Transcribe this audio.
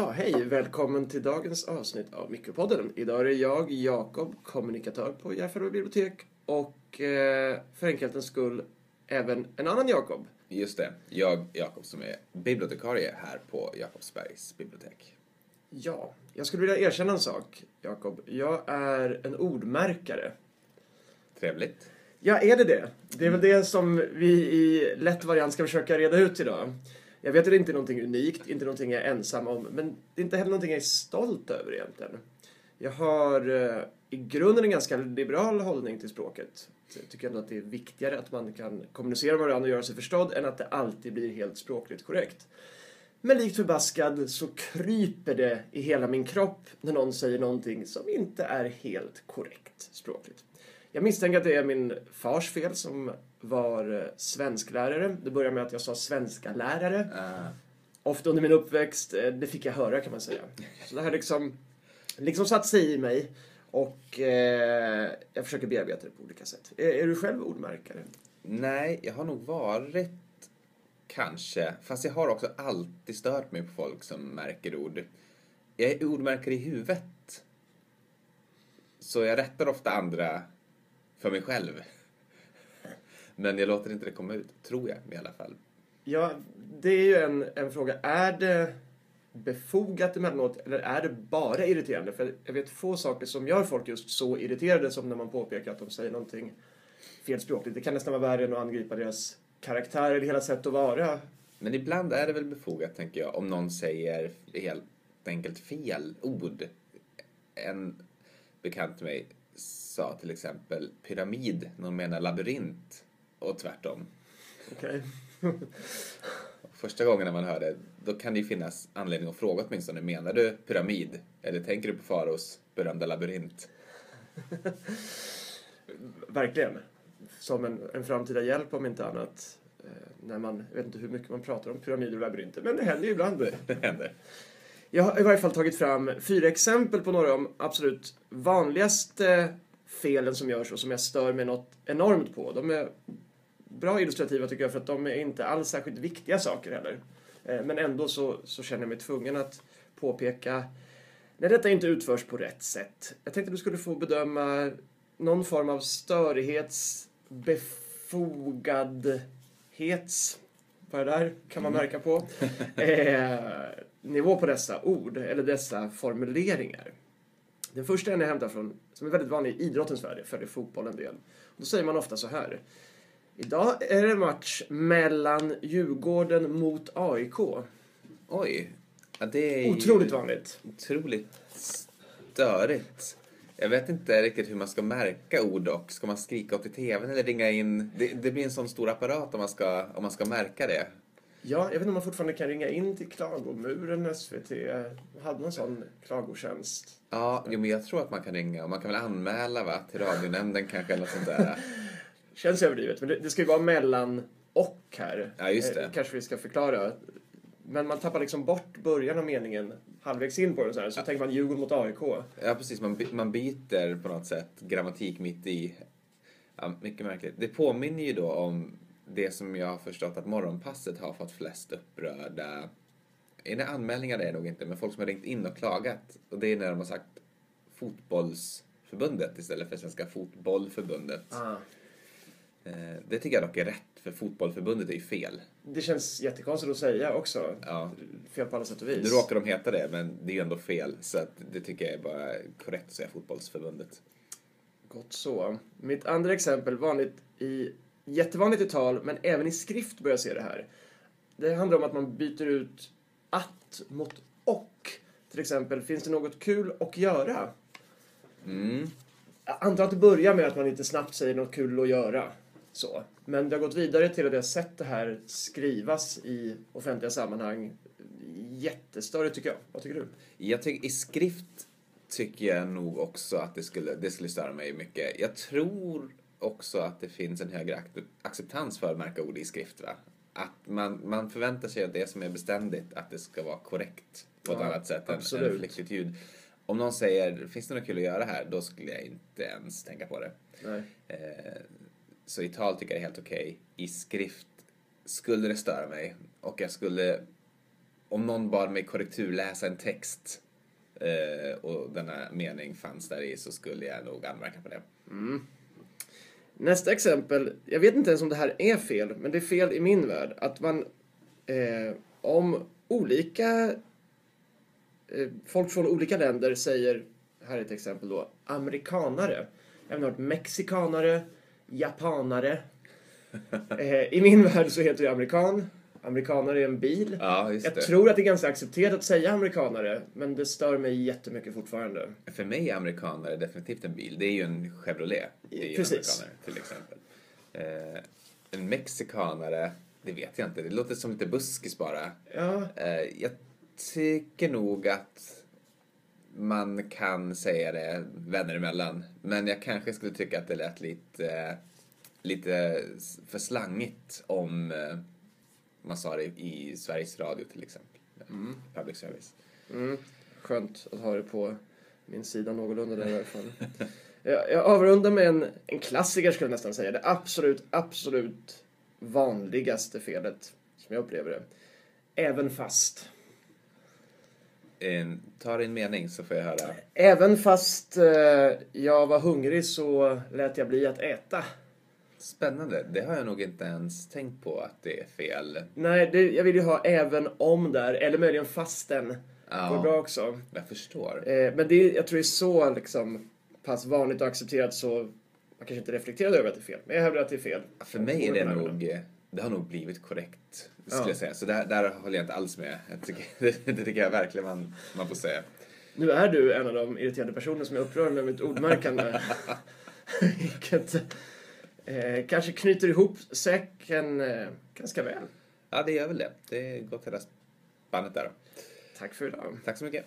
hej! Välkommen till dagens avsnitt av Mikropodden. Idag är det jag, Jakob, kommunikatör på Järfälla bibliotek och eh, för enkelhetens skull även en annan Jakob. Just det, jag, Jakob, som är bibliotekarie här på Jakobsbergs bibliotek. Ja, jag skulle vilja erkänna en sak, Jakob. Jag är en ordmärkare. Trevligt. Ja, är det det? Det är väl det som vi i lätt variant ska försöka reda ut idag. Jag vet att det inte är någonting unikt, inte någonting jag är ensam om, men det är inte heller någonting jag är stolt över egentligen. Jag har eh, i grunden en ganska liberal hållning till språket. Jag tycker ändå att det är viktigare att man kan kommunicera med varandra och göra sig förstådd än att det alltid blir helt språkligt korrekt. Men likt förbaskad så kryper det i hela min kropp när någon säger någonting som inte är helt korrekt språkligt. Jag misstänker att det är min fars fel som var eh, svensklärare. Det började med att jag sa svenska lärare. Uh, Ofta under min uppväxt. eh, Det fick jag höra kan man säga. Så det här liksom, liksom satt sig i mig. Och eh, jag försöker bearbeta det på olika sätt. Är, är du själv ordmärkare? nej, jag har nog varit kanske, fast jag har också alltid stört mig på folk som märker ord. Jag är ordmärkare i huvudet. Så jag rättar ofta andra för mig själv. Men jag låter inte det komma ut, tror jag i alla fall. Ja, det är ju en, en fråga. Är det befogat emellanåt eller är det bara irriterande? För jag vet få saker som gör folk just så irriterade som när man påpekar att de säger någonting felspråkligt. Det kan nästan vara värre än att angripa deras karaktär eller hela sätt att vara. Men ibland är det väl befogat, tänker jag, om någon säger helt enkelt fel ord. En bekant till mig sa till exempel pyramid när hon menar labyrint och tvärtom. Okej. Första gången när man hör det, då kan det ju finnas anledning att fråga åtminstone, menar du pyramid? Eller tänker du på Faros berömda labyrint? Verkligen. Som en, en framtida hjälp om inte annat. Eh, när man, jag vet inte hur mycket man pratar om pyramider och labyrinter, men det händer ju ibland. Det händer. Jag har i varje fall tagit fram fyra exempel på några av de absolut vanligaste felen som görs och som jag stör mig något enormt på. De är bra illustrativa tycker jag för att de är inte alls särskilt viktiga saker heller. Eh, Men ändå så, så känner jag mig tvungen att påpeka när detta inte utförs på rätt sätt. Jag tänkte att du skulle få bedöma någon form av störighets, befogadhets, vad det där kan man märka på, eh, nivå på dessa ord, eller dessa formuleringar. Den första är en jag hämtar från, som är väldigt vanlig i idrottens värld, jag följer fotboll en del. Då säger man ofta så här. Idag är det match mellan Djurgården mot AIK. Oj. Ja, det är Otroligt vanligt. otroligt störigt. Jag vet inte riktigt hur man ska märka ord och ska man skrika upp i tvn eller ringa in? Det, det blir en sån stor apparat om man ska, om man ska märka det. Ja, jag vet inte om man fortfarande kan ringa in till Klagomuren, SVT. Hade någon sån klagotjänst. Ja, jo, men jag tror att man kan ringa och man kan väl anmäla va, till radionämnden kanske eller något sånt där. Känns överdrivet, men det, det ska ju vara mellan och här. Ja, just det. Eh, kanske vi ska förklara. Men man tappar liksom bort början av meningen halvvägs in på den så här. Så tänker man Djurgården mot AIK. Ja, precis. Man, man byter på något sätt grammatik mitt i. Ja, mycket märkligt. Det påminner ju då om det som jag har förstått att Morgonpasset har fått flest upprörda... Är det anmälningar det är nog inte, men folk som har ringt in och klagat. Och det är när de har sagt Fotbollsförbundet istället för Svenska Fotbollförbundet. Ah. Eh, Det tycker jag dock är rätt, för Fotbollförbundet är ju fel. Det känns jättekonstigt att säga också. Ja. Fel på alla sätt och vis. Nu råkar de heta det, men det är ju ändå fel. Så att det tycker jag är bara korrekt att säga Fotbollsförbundet. Gott så. Mitt andra exempel, vanligt i, jättevanligt i tal, men även i skrift börjar jag se det här. Det handlar om att man byter ut att mot och. Till exempel, finns det något kul att göra? Mm. Jag antar att det börjar med att man inte snabbt säger något kul att göra. Så. Men det har gått vidare till att jag har sett det här skrivas i offentliga sammanhang. Jättestörigt tycker jag. Vad tycker du? Jag tycker i skrift tycker jag nog också att det skulle, det skulle störa mig mycket. Jag tror också att det finns en högre ac- acceptans för att märka ord i skrift. Va? Att man, man förväntar sig att det som är beständigt, att det ska vara korrekt på ett Ja, annat sätt absolut. än fläckligt ljud. Om någon säger, finns det något kul att göra här? Då skulle jag inte ens tänka på det. Eh, så i tal tycker jag det är helt okej. I skrift skulle det störa mig och jag skulle om någon bad mig korrekturläsa en text eh, och denna mening fanns där i så skulle jag nog anmärka på det. Nästa exempel, jag vet inte ens om det här är fel, men det är fel i min värld. Att man, eh, om olika eh, folk från olika länder säger, här är ett exempel då, amerikanare. Även hört mexikanare, japanare. Eh, I min värld så heter det amerikan. Amerikanare är en bil. Ja, just Jag det. tror att det är ganska accepterat att säga amerikanare, men det stör mig jättemycket fortfarande. För mig är amerikanare definitivt en bil. Det är ju en Chevrolet. Det är Precis. en amerikanare, till exempel. Eh, en mexikanare, det vet jag inte. Det låter som lite buskis bara. Ja, Eh, jag tycker nog att man kan säga det vänner emellan. Men jag kanske skulle tycka att det lät lite, lite för slangigt om eh, man sa det i Sveriges Radio till exempel. Public service. Mm, skönt att ha det på min sida någorlunda där i alla fall. Jag, jag avrundar med en, en klassiker skulle jag nästan säga. Det absolut, absolut vanligaste felet som jag upplever det. Även fast. En, ta din mening så får jag höra. Även fast eh, jag var hungrig så lät jag bli att äta. Spännande. Det har jag nog inte ens tänkt på att det är fel. Nej, det, jag vill ju ha även om där, eller möjligen fasten. Ja. Går bra också. Jag förstår. Eh, men det, jag tror det är så liksom, pass vanligt och accepterat så man kanske inte reflekterar över att det är fel. Men jag hävdar att det är fel. För mig är det nog, det har nog blivit korrekt, skulle Ja. jag säga. Så där, där håller jag inte alls med. Tycker, det, det tycker jag verkligen man, man får säga. Nu är du en av de irriterande personer som jag upprör med mitt ordmärkande. Vilket eh, kanske knyter ihop säcken eh, ganska väl. Ja, det gör väl det. Det är gott hela spannet där. Tack för idag. Tack så mycket.